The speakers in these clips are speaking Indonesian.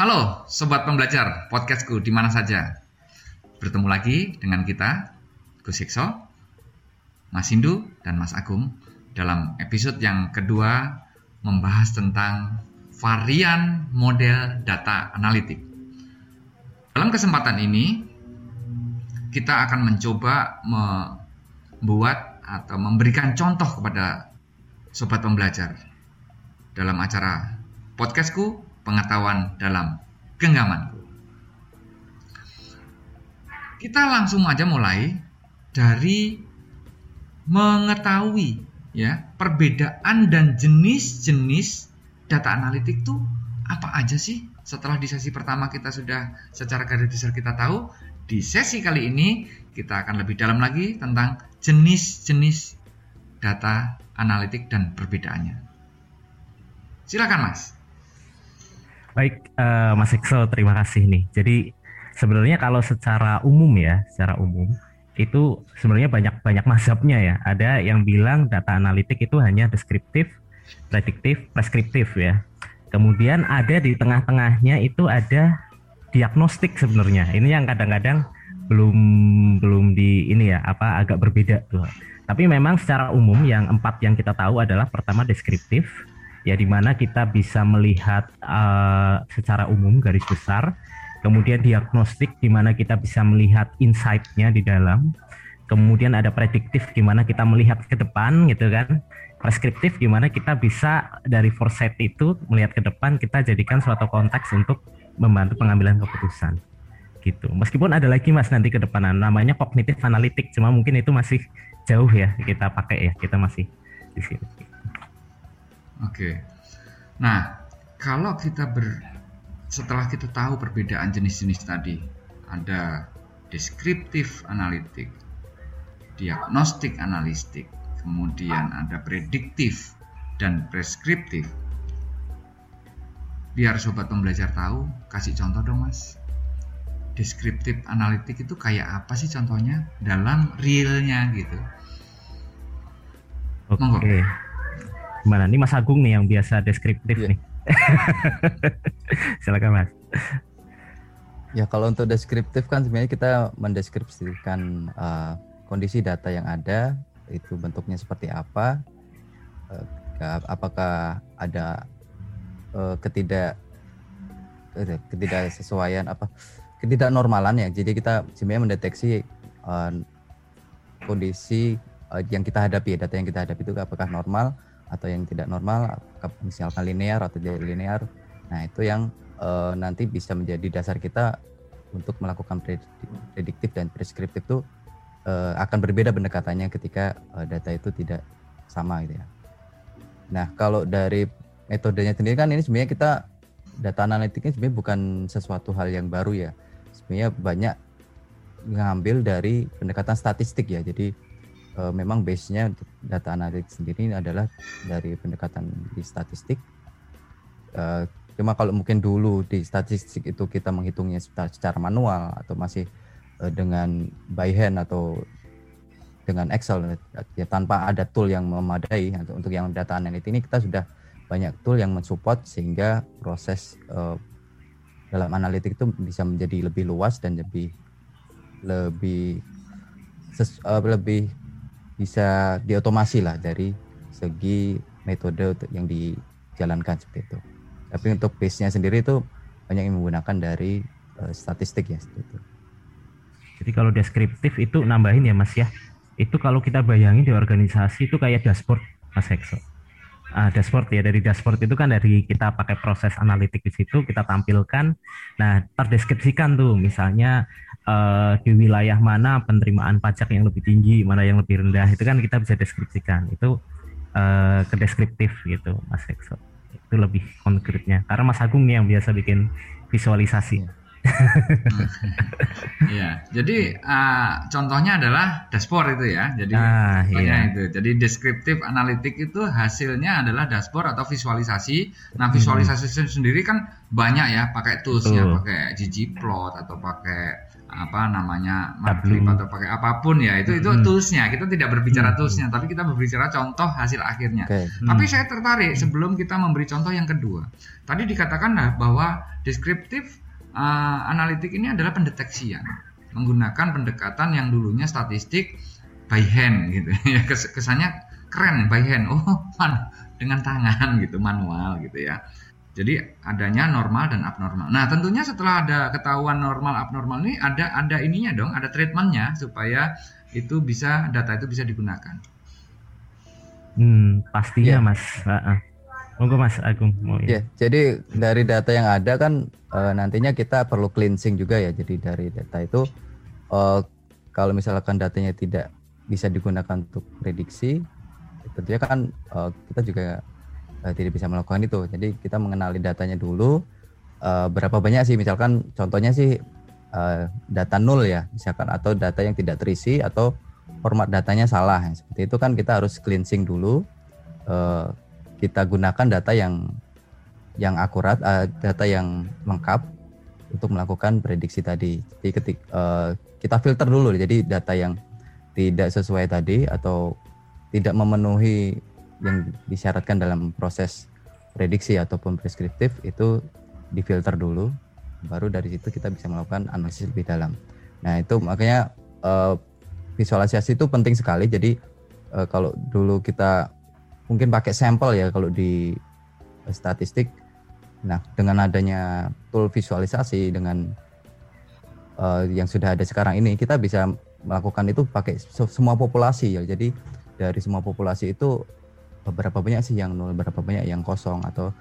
Halo Sobat Pembelajar podcastku di mana saja. Bertemu lagi dengan kita Gus Hikso, Mas Hindu, dan Mas Agung Dalam episode yang kedua membahas tentang varian model data analitik. Dalam kesempatan ini kita akan mencoba membuat atau memberikan contoh kepada Sobat Pembelajar dalam acara podcastku pengetahuan dalam genggamanku. Kita langsung aja mulai dari mengetahui ya perbedaan dan jenis-jenis data analitik itu apa aja sih? Setelah di sesi pertama kita sudah secara garis besar kita tahu, di sesi kali ini kita akan lebih dalam lagi tentang jenis-jenis data analitik dan perbedaannya. Silakan Mas. Baik, uh, Mas Ekso, terima kasih nih. Jadi sebenarnya kalau secara umum ya, secara umum itu sebenarnya banyak banyak mazhabnya ya. Ada yang bilang data analitik itu hanya deskriptif, prediktif, preskriptif ya. Kemudian ada di tengah-tengahnya itu ada diagnostik sebenarnya. Ini yang kadang-kadang belum belum di ini ya apa agak berbeda tuh. Tapi memang secara umum yang empat yang kita tahu adalah pertama deskriptif, ya di mana kita bisa melihat uh, secara umum garis besar, kemudian diagnostik di mana kita bisa melihat insight-nya di dalam, kemudian ada prediktif di mana kita melihat ke depan gitu kan, preskriptif di mana kita bisa dari foresight itu melihat ke depan kita jadikan suatu konteks untuk membantu pengambilan keputusan gitu. Meskipun ada lagi mas nanti ke depan namanya kognitif analitik, cuma mungkin itu masih jauh ya kita pakai ya, kita masih di sini. Oke. Nah, kalau kita ber setelah kita tahu perbedaan jenis-jenis tadi, ada deskriptif analitik, diagnostik analitik, kemudian ada prediktif dan preskriptif. Biar sobat pembelajar tahu, kasih contoh dong mas. Deskriptif analitik itu kayak apa sih contohnya dalam realnya gitu? Oke. Okay. Gimana? Ini Mas Agung nih yang biasa deskriptif yeah. nih. Silakan Mas. Ya kalau untuk deskriptif kan sebenarnya kita mendeskripsikan uh, kondisi data yang ada itu bentuknya seperti apa, uh, apakah ada uh, ketidak uh, ketidaksesuaian apa ketidaknormalan ya. Jadi kita sebenarnya mendeteksi uh, kondisi uh, yang kita hadapi, data yang kita hadapi itu apakah normal atau yang tidak normal misalkan linear atau tidak linear. Nah itu yang uh, nanti bisa menjadi dasar kita untuk melakukan prediktif dan preskriptif itu uh, akan berbeda pendekatannya ketika uh, data itu tidak sama gitu ya. Nah kalau dari metodenya sendiri kan ini sebenarnya kita data analitiknya sebenarnya bukan sesuatu hal yang baru ya. Sebenarnya banyak ngambil dari pendekatan statistik ya. Jadi uh, memang base-nya untuk data analitik sendiri adalah dari pendekatan di statistik. Uh, cuma kalau mungkin dulu di statistik itu kita menghitungnya secara manual atau masih uh, dengan by hand atau dengan Excel ya tanpa ada tool yang memadai untuk, untuk yang data analitik ini kita sudah banyak tool yang mensupport sehingga proses uh, dalam analitik itu bisa menjadi lebih luas dan lebih lebih ses, uh, lebih bisa diotomasi lah dari segi metode yang dijalankan seperti itu. Tapi untuk base-nya sendiri itu banyak yang menggunakan dari uh, statistik ya seperti itu. Jadi kalau deskriptif itu nambahin ya Mas ya. Itu kalau kita bayangin di organisasi itu kayak dashboard Mas Hexo. Uh, dashboard ya dari dashboard itu kan dari kita pakai proses analitik di situ kita tampilkan. Nah terdeskripsikan tuh misalnya uh, di wilayah mana penerimaan pajak yang lebih tinggi, mana yang lebih rendah, itu kan kita bisa deskripsikan. Itu uh, ke deskriptif gitu, Mas Ekso. Itu lebih konkretnya. Karena Mas Agung nih yang biasa bikin visualisasi. Iya, jadi uh, contohnya adalah dashboard itu ya. Jadi Ah, contohnya iya. itu. Jadi deskriptif analitik itu hasilnya adalah dashboard atau visualisasi. Nah, visualisasi itu sendiri kan banyak ya, pakai toolsnya, Betul. pakai ggplot atau pakai apa namanya. Matplotlib atau pakai apa pun ya. Itu itu Hmm. toolsnya. Kita tidak berbicara Hmm. toolsnya, tapi kita berbicara contoh hasil akhirnya. Oke. Tapi Hmm. saya tertarik sebelum kita memberi contoh yang kedua. Tadi dikatakan bahwa deskriptif uh, analitik ini adalah pendeteksian menggunakan pendekatan yang dulunya statistik by hand gitu ya Kes- kesannya keren by hand oh man, dengan tangan gitu manual gitu ya jadi adanya normal dan abnormal nah tentunya setelah ada ketahuan normal abnormal ini ada ada ininya dong ada treatmentnya supaya itu bisa data itu bisa digunakan Hmm, pastinya Iya. Mas. Heeh. Monggo Mas Agung mau Ya, jadi dari data yang ada kan eh, nantinya kita perlu cleansing juga ya. Jadi dari data itu eh, kalau misalkan datanya tidak bisa digunakan untuk prediksi, tentunya kan eh, kita juga eh, tidak bisa melakukan itu. Jadi kita mengenali datanya dulu eh, berapa banyak sih misalkan contohnya sih eh, data nol ya, misalkan atau data yang tidak terisi atau format datanya salah. Seperti itu kan kita harus cleansing dulu. eh, kita gunakan data yang yang akurat, eh, data yang lengkap untuk melakukan prediksi tadi. Jadi ketik eh, kita filter dulu, jadi data yang tidak sesuai tadi atau tidak memenuhi yang disyaratkan dalam proses prediksi ataupun preskriptif itu difilter dulu, baru dari situ kita bisa melakukan analisis lebih dalam. Nah itu makanya eh, visualisasi itu penting sekali. Jadi eh, kalau dulu kita mungkin pakai sampel ya kalau di eh, statistik. Nah, dengan adanya tool visualisasi dengan eh, yang sudah ada sekarang ini, kita bisa melakukan itu pakai se- semua populasi ya. Jadi dari semua populasi itu eh, berapa banyak sih yang nol, berapa banyak yang kosong atau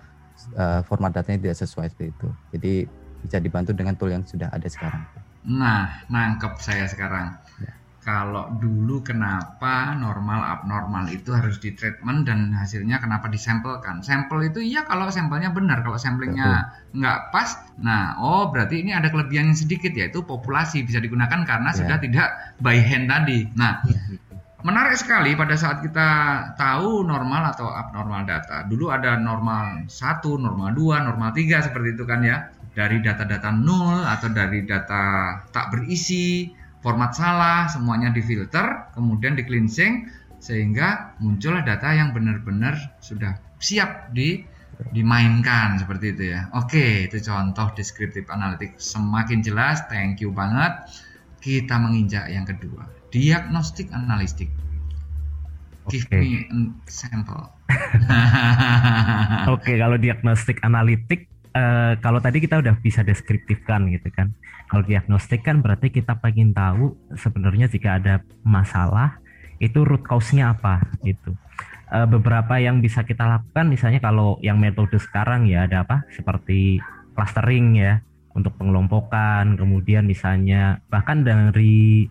eh, format datanya tidak sesuai seperti itu. Jadi bisa dibantu dengan tool yang sudah ada sekarang. Nah, nangkep saya sekarang. Ya. Kalau dulu kenapa normal abnormal itu harus di treatment dan hasilnya kenapa disampelkan? Sampel itu iya kalau sampelnya benar, kalau samplingnya nggak pas, nah oh berarti ini ada kelebihan yang sedikit yaitu populasi bisa digunakan karena Ya. sudah tidak by hand tadi. Nah, menarik sekali pada saat kita tahu normal atau abnormal data. Dulu ada normal 1, normal 2, normal 3 seperti itu kan ya. Dari data-data nol atau dari data tak berisi, format salah, semuanya difilter, kemudian di cleansing sehingga muncullah data yang benar-benar sudah siap di dimainkan seperti itu ya. Oke, itu contoh descriptive analytics semakin jelas. Thank you banget. Kita menginjak yang kedua, diagnostic analitik. Give Oke. me. Oke, kalau diagnostik analitik, eh, kalau tadi kita udah bisa deskriptifkan gitu kan. Kalau diagnostik kan berarti kita pengen tahu sebenarnya jika ada masalah itu root cause-nya apa gitu. Eh, beberapa yang bisa kita lakukan misalnya kalau yang metode sekarang ya ada apa seperti clustering ya untuk pengelompokan, kemudian misalnya bahkan dari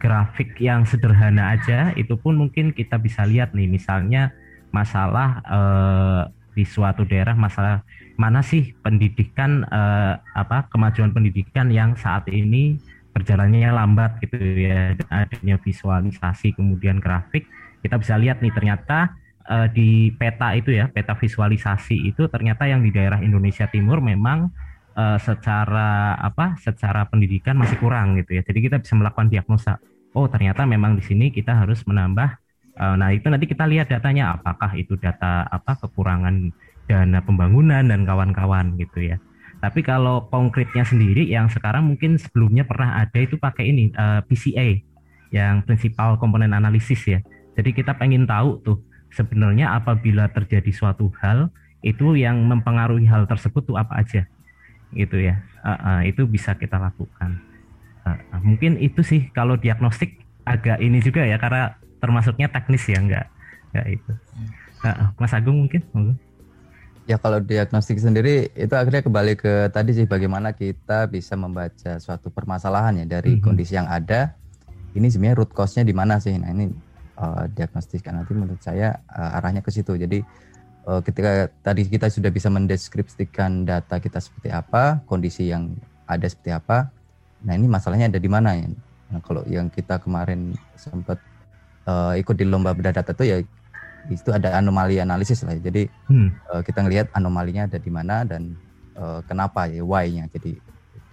grafik yang sederhana aja itu pun mungkin kita bisa lihat nih. Misalnya masalah eh, di suatu daerah masalah mana sih pendidikan eh, apa kemajuan pendidikan yang saat ini berjalannya lambat gitu ya. Dan adanya visualisasi kemudian grafik. Kita bisa lihat nih ternyata eh, di peta itu ya peta visualisasi itu ternyata yang di daerah Indonesia Timur memang eh, secara apa secara pendidikan masih kurang gitu ya. Jadi kita bisa melakukan diagnosa oh ternyata memang di sini kita harus menambah Eh, Nah, itu nanti kita lihat datanya apakah itu data apa kekurangan dana pembangunan dan kawan-kawan gitu ya. Tapi kalau konkretnya sendiri yang sekarang mungkin sebelumnya pernah ada itu pakai ini eh, PCA yang principal komponen analisis ya. Jadi kita pengen tahu tuh sebenarnya apabila terjadi suatu hal itu yang mempengaruhi hal tersebut tuh apa aja gitu ya. Eh, eh, itu bisa kita lakukan. Eh, eh, mungkin itu sih kalau diagnostik agak ini juga ya karena termasuknya teknis ya enggak enggak itu. Eh, Mas Agung mungkin. Ya kalau diagnostik sendiri itu akhirnya kembali ke tadi sih bagaimana kita bisa membaca suatu permasalahan ya dari Mhm. kondisi yang ada. Ini sebenarnya root cause-nya di mana sih? Nah ini eh, diagnostik nanti menurut saya eh, arahnya ke situ. Jadi eh, ketika tadi kita sudah bisa mendeskripsikan data kita seperti apa, kondisi yang ada seperti apa, Nah ini masalahnya ada di mana ya? Nah, kalau yang kita kemarin sempat uh, ikut di lomba beda data itu ya itu ada anomali analisis lah. Jadi hmm. uh, kita ngelihat anomalinya ada di mana dan uh, kenapa ya why-nya. Jadi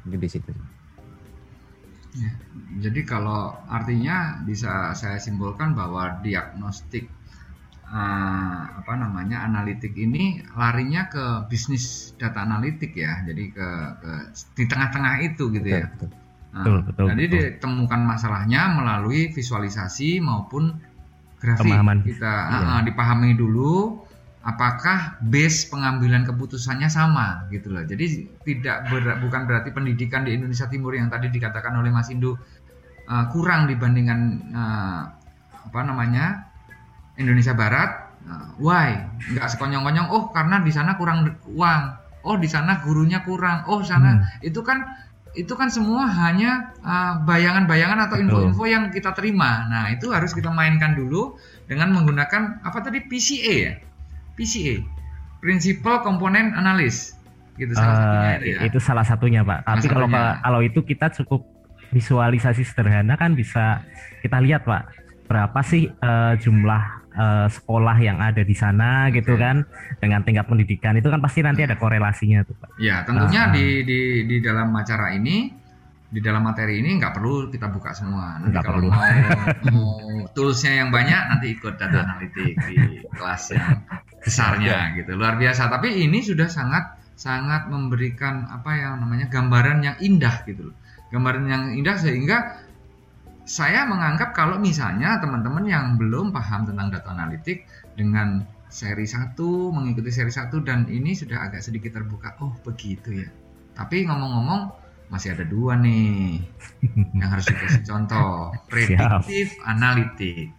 di situ. Ya, jadi kalau artinya bisa saya simpulkan bahwa diagnostik uh, apa namanya analitik ini larinya ke bisnis data analitik ya jadi ke, ke di tengah-tengah itu gitu ya betul, nah, betul, betul, jadi betul. ditemukan masalahnya melalui visualisasi maupun grafik Pemahaman. kita iya. uh, dipahami dulu apakah base pengambilan keputusannya sama gitu loh jadi tidak ber, bukan berarti pendidikan di Indonesia Timur yang tadi dikatakan oleh Mas Indu uh, kurang dibandingkan uh, apa namanya Indonesia Barat uh, why nggak sekonyong-konyong oh karena di sana kurang uang oh di sana gurunya kurang oh sana hmm. itu kan itu kan semua hanya uh, bayangan-bayangan uh, atau info-info yang kita terima. Nah, itu harus kita mainkan dulu dengan menggunakan apa tadi PCA ya. PCA. Principal Component Analysis. Gitu salah uh, satunya itu ya. Itu salah satunya, Pak. Tapi kalau kalau itu kita cukup visualisasi sederhana kan bisa kita lihat, Pak. Berapa sih uh, jumlah uh, sekolah yang ada di sana gitu okay. kan dengan tingkat pendidikan itu kan pasti nanti ada korelasinya tuh pak. Ya tentunya uh, di di di dalam acara ini di dalam materi ini nggak perlu kita buka semua. Nanti kalau perlu. mau, mau toolsnya yang banyak nanti ikut data analitik di kelas yang besarnya ya. gitu luar biasa. Tapi ini sudah sangat sangat memberikan apa yang namanya gambaran yang indah gitu loh. Gambaran yang indah sehingga saya menganggap kalau misalnya teman-teman yang belum paham tentang data analitik dengan seri 1 mengikuti seri 1 dan ini sudah agak sedikit terbuka oh begitu ya. Tapi ngomong-ngomong masih ada dua nih yang harus dikasih contoh. Prediktif analitik.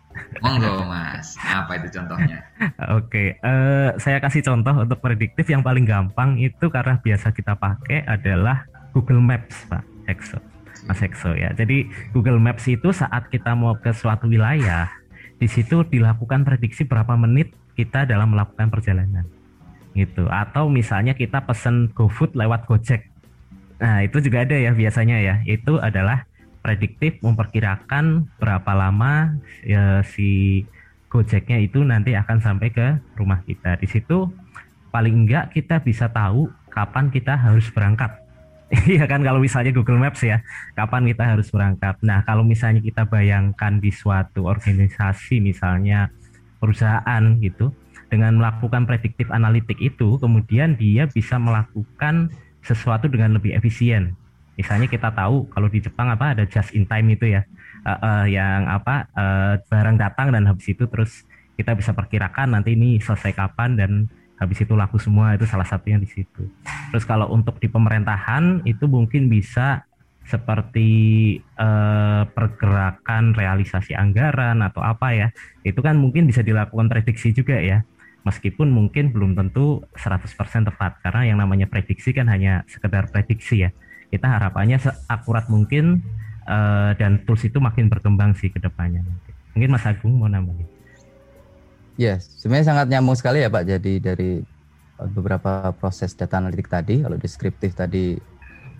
Monggo Mas, apa itu contohnya? Oke, okay, uh, saya kasih contoh untuk prediktif. Yang paling gampang itu karena biasa kita pakai adalah Google Maps, Pak Excel. Mas Ekso ya. Jadi Google Maps itu saat kita mau ke suatu wilayah, di situ dilakukan prediksi berapa menit kita dalam melakukan perjalanan. Gitu. Atau misalnya kita pesen GoFood lewat Gojek. Nah, itu juga ada ya biasanya ya. Itu adalah prediktif memperkirakan berapa lama ya, si Gojeknya itu nanti akan sampai ke rumah kita. Di situ paling enggak kita bisa tahu kapan kita harus berangkat Iya kan kalau misalnya Google Maps ya, kapan kita harus berangkat. Nah kalau misalnya kita bayangkan di suatu organisasi misalnya perusahaan gitu, dengan melakukan prediktif analitik itu, kemudian dia bisa melakukan sesuatu dengan lebih efisien. Misalnya kita tahu kalau di Jepang apa ada just in time itu ya, uh, uh, yang apa uh, barang datang dan habis itu terus kita bisa perkirakan nanti ini selesai kapan dan habis itu laku semua itu salah satunya di situ. Terus kalau untuk di pemerintahan itu mungkin bisa seperti eh, pergerakan realisasi anggaran atau apa ya. Itu kan mungkin bisa dilakukan prediksi juga ya. Meskipun mungkin belum tentu 100% tepat karena yang namanya prediksi kan hanya sekedar prediksi ya. Kita harapannya seakurat mungkin eh, dan tools itu makin berkembang sih ke depannya. Mungkin Mas Agung mau nambahin. Ya, sebenarnya sangat nyambung sekali ya Pak. Jadi dari uh, beberapa proses data analitik tadi, kalau deskriptif tadi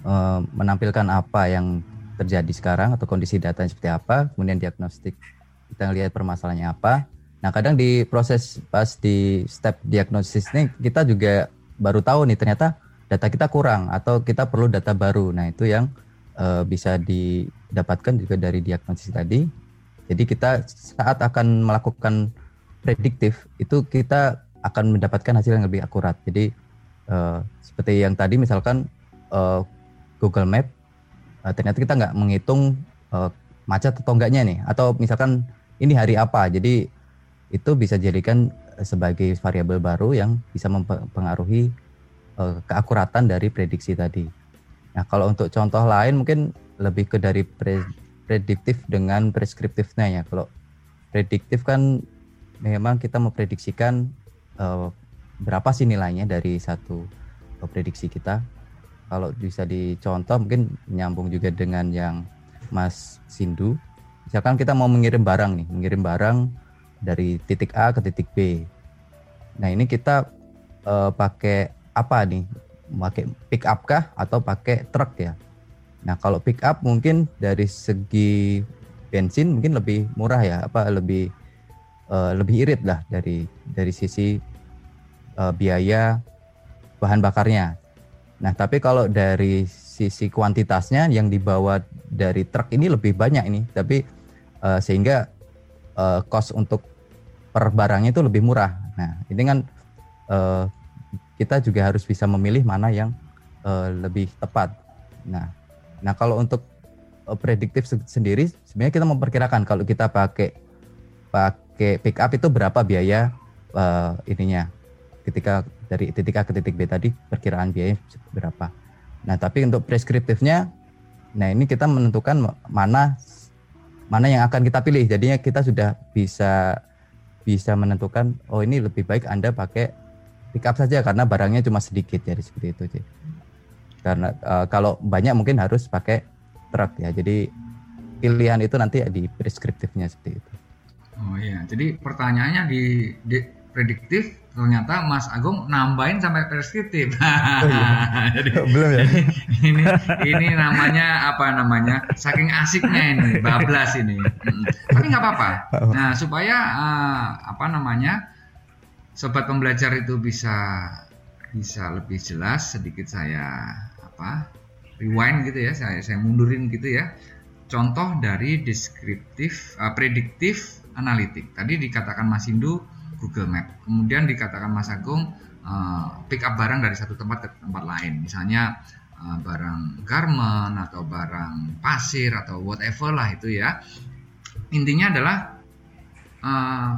uh, menampilkan apa yang terjadi sekarang atau kondisi data seperti apa, kemudian diagnostik kita lihat permasalahannya apa. Nah, kadang di proses pas di step diagnosis ini kita juga baru tahu nih ternyata data kita kurang atau kita perlu data baru. Nah, itu yang uh, bisa didapatkan juga dari diagnosis tadi. Jadi kita saat akan melakukan prediktif itu kita akan mendapatkan hasil yang lebih akurat. Jadi uh, seperti yang tadi misalkan uh, Google Map uh, ternyata kita nggak menghitung uh, macet atau enggaknya nih atau misalkan ini hari apa. Jadi itu bisa jadikan sebagai variabel baru yang bisa mempengaruhi uh, keakuratan dari prediksi tadi. Nah, kalau untuk contoh lain mungkin lebih ke dari pre prediktif dengan preskriptifnya ya. Kalau prediktif kan memang kita memprediksikan uh, berapa sih nilainya dari satu uh, prediksi kita. Kalau bisa dicontoh mungkin nyambung juga dengan yang Mas Sindu. Misalkan kita mau mengirim barang nih, mengirim barang dari titik A ke titik B. Nah ini kita uh, pakai apa nih? Pakai pick up kah atau pakai truk ya? Nah kalau pick up mungkin dari segi bensin mungkin lebih murah ya, apa lebih uh, lebih irit lah dari dari sisi uh, biaya bahan bakarnya. Nah tapi kalau dari sisi kuantitasnya yang dibawa dari truk ini lebih banyak ini, tapi uh, sehingga uh, cost untuk per barangnya itu lebih murah. Nah ini kan uh, kita juga harus bisa memilih mana yang uh, lebih tepat. Nah Nah, kalau untuk uh, prediktif sendiri sebenarnya kita memperkirakan kalau kita pakai pakai pick up itu berapa biaya uh, ininya ketika dari titik A ke titik B tadi perkiraan biaya berapa. Nah, tapi untuk preskriptifnya nah ini kita menentukan mana mana yang akan kita pilih. Jadinya kita sudah bisa bisa menentukan oh ini lebih baik Anda pakai pick up saja karena barangnya cuma sedikit jadi seperti itu sih karena uh, kalau banyak mungkin harus pakai truk ya jadi pilihan itu nanti di preskriptifnya seperti itu iya jadi pertanyaannya di, di prediktif ternyata Mas Agung nambahin sampai preskriptif. Oh, iya. Jadi, belum ya. Ini ini namanya apa namanya? Saking asiknya ini, bablas ini. Tapi nggak apa-apa. Nah supaya uh, apa namanya sobat pembelajar itu bisa bisa lebih jelas sedikit saya apa rewind gitu ya saya saya mundurin gitu ya contoh dari deskriptif uh, prediktif analitik. Tadi dikatakan Mas Indu Google Map. Kemudian dikatakan Mas Agung uh, pick up barang dari satu tempat ke tempat lain. Misalnya uh, barang garment atau barang pasir atau whatever lah itu ya. Intinya adalah uh,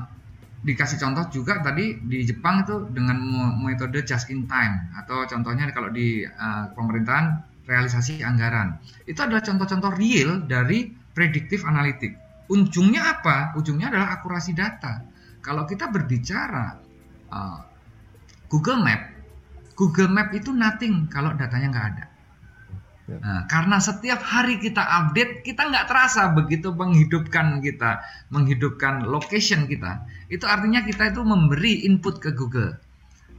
dikasih contoh juga tadi di Jepang itu dengan metode just in time. Atau contohnya kalau di uh, pemerintahan realisasi anggaran. Itu adalah contoh-contoh real dari prediktif analitik ujungnya apa ujungnya adalah akurasi data kalau kita berbicara uh, Google Map Google Map itu nothing kalau datanya nggak ada Ya. Nah, karena setiap hari kita update, kita nggak terasa begitu menghidupkan kita, menghidupkan location kita. Itu artinya kita itu memberi input ke Google.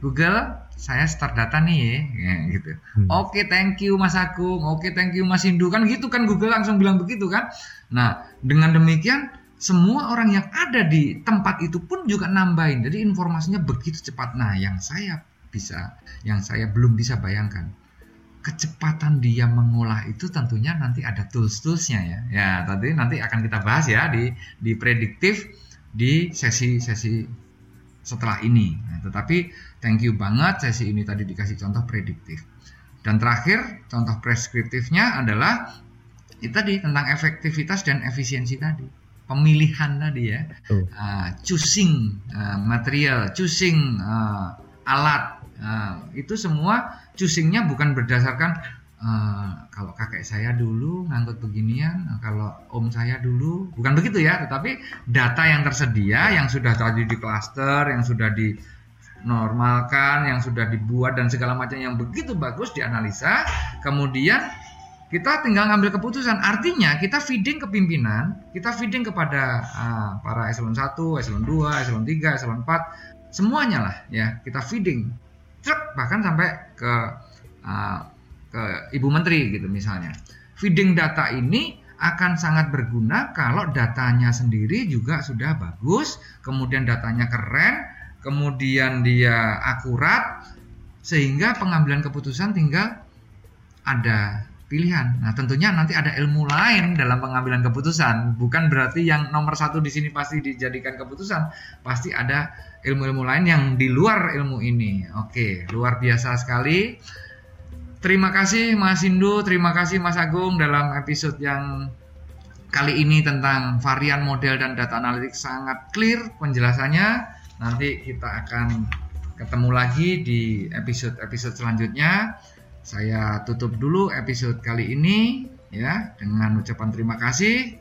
Google, saya start data nih ya, ya gitu. Hmm. Oke, okay, thank you Mas Agung. Oke, okay, thank you Mas Hindu. Kan gitu kan Google langsung bilang begitu kan. Nah, dengan demikian semua orang yang ada di tempat itu pun juga nambahin. Jadi informasinya begitu cepat. Nah, yang saya bisa, yang saya belum bisa bayangkan kecepatan dia mengolah itu tentunya nanti ada tools-toolsnya ya. Ya, tadi nanti akan kita bahas ya di di prediktif di sesi-sesi setelah ini. Nah, tetapi thank you banget sesi ini tadi dikasih contoh prediktif. Dan terakhir contoh preskriptifnya adalah itu tadi tentang efektivitas dan efisiensi tadi. Pemilihan tadi ya. Uh, choosing uh, material, choosing uh, alat uh, itu semua choosingnya bukan berdasarkan uh, kalau kakek saya dulu ngangkut beginian, kalau om saya dulu bukan begitu ya, tetapi data yang tersedia yang sudah tadi di cluster, yang sudah di normalkan, yang sudah dibuat dan segala macam yang begitu bagus dianalisa, kemudian kita tinggal ngambil keputusan. Artinya kita feeding ke pimpinan, kita feeding kepada uh, para eselon 1, eselon 2, eselon 3, eselon 4, semuanya lah ya, kita feeding truk bahkan sampai ke uh, ke ibu menteri gitu misalnya. Feeding data ini akan sangat berguna kalau datanya sendiri juga sudah bagus, kemudian datanya keren, kemudian dia akurat, sehingga pengambilan keputusan tinggal ada pilihan. Nah tentunya nanti ada ilmu lain dalam pengambilan keputusan, bukan berarti yang nomor satu di sini pasti dijadikan keputusan, pasti ada ilmu-ilmu lain yang di luar ilmu ini. Oke, luar biasa sekali. Terima kasih Mas Indu, terima kasih Mas Agung dalam episode yang kali ini tentang varian model dan data analitik sangat clear penjelasannya. Nanti kita akan ketemu lagi di episode-episode selanjutnya. Saya tutup dulu episode kali ini ya dengan ucapan terima kasih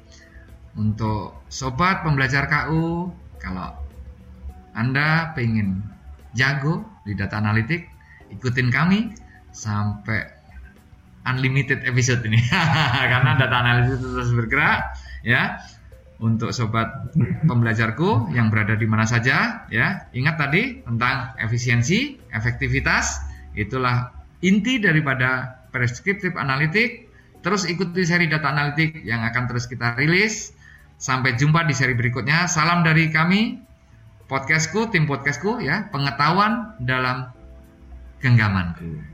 untuk sobat pembelajar KU. Kalau anda pengen jago di data analitik, ikutin kami sampai unlimited episode ini. Karena data analitik terus bergerak ya. Untuk sobat pembelajarku yang berada di mana saja ya, ingat tadi tentang efisiensi, efektivitas, itulah inti daripada preskriptif analitik terus ikuti seri data analitik yang akan terus kita rilis. Sampai jumpa di seri berikutnya. Salam dari kami, podcastku, tim podcastku ya, pengetahuan dalam genggamanku.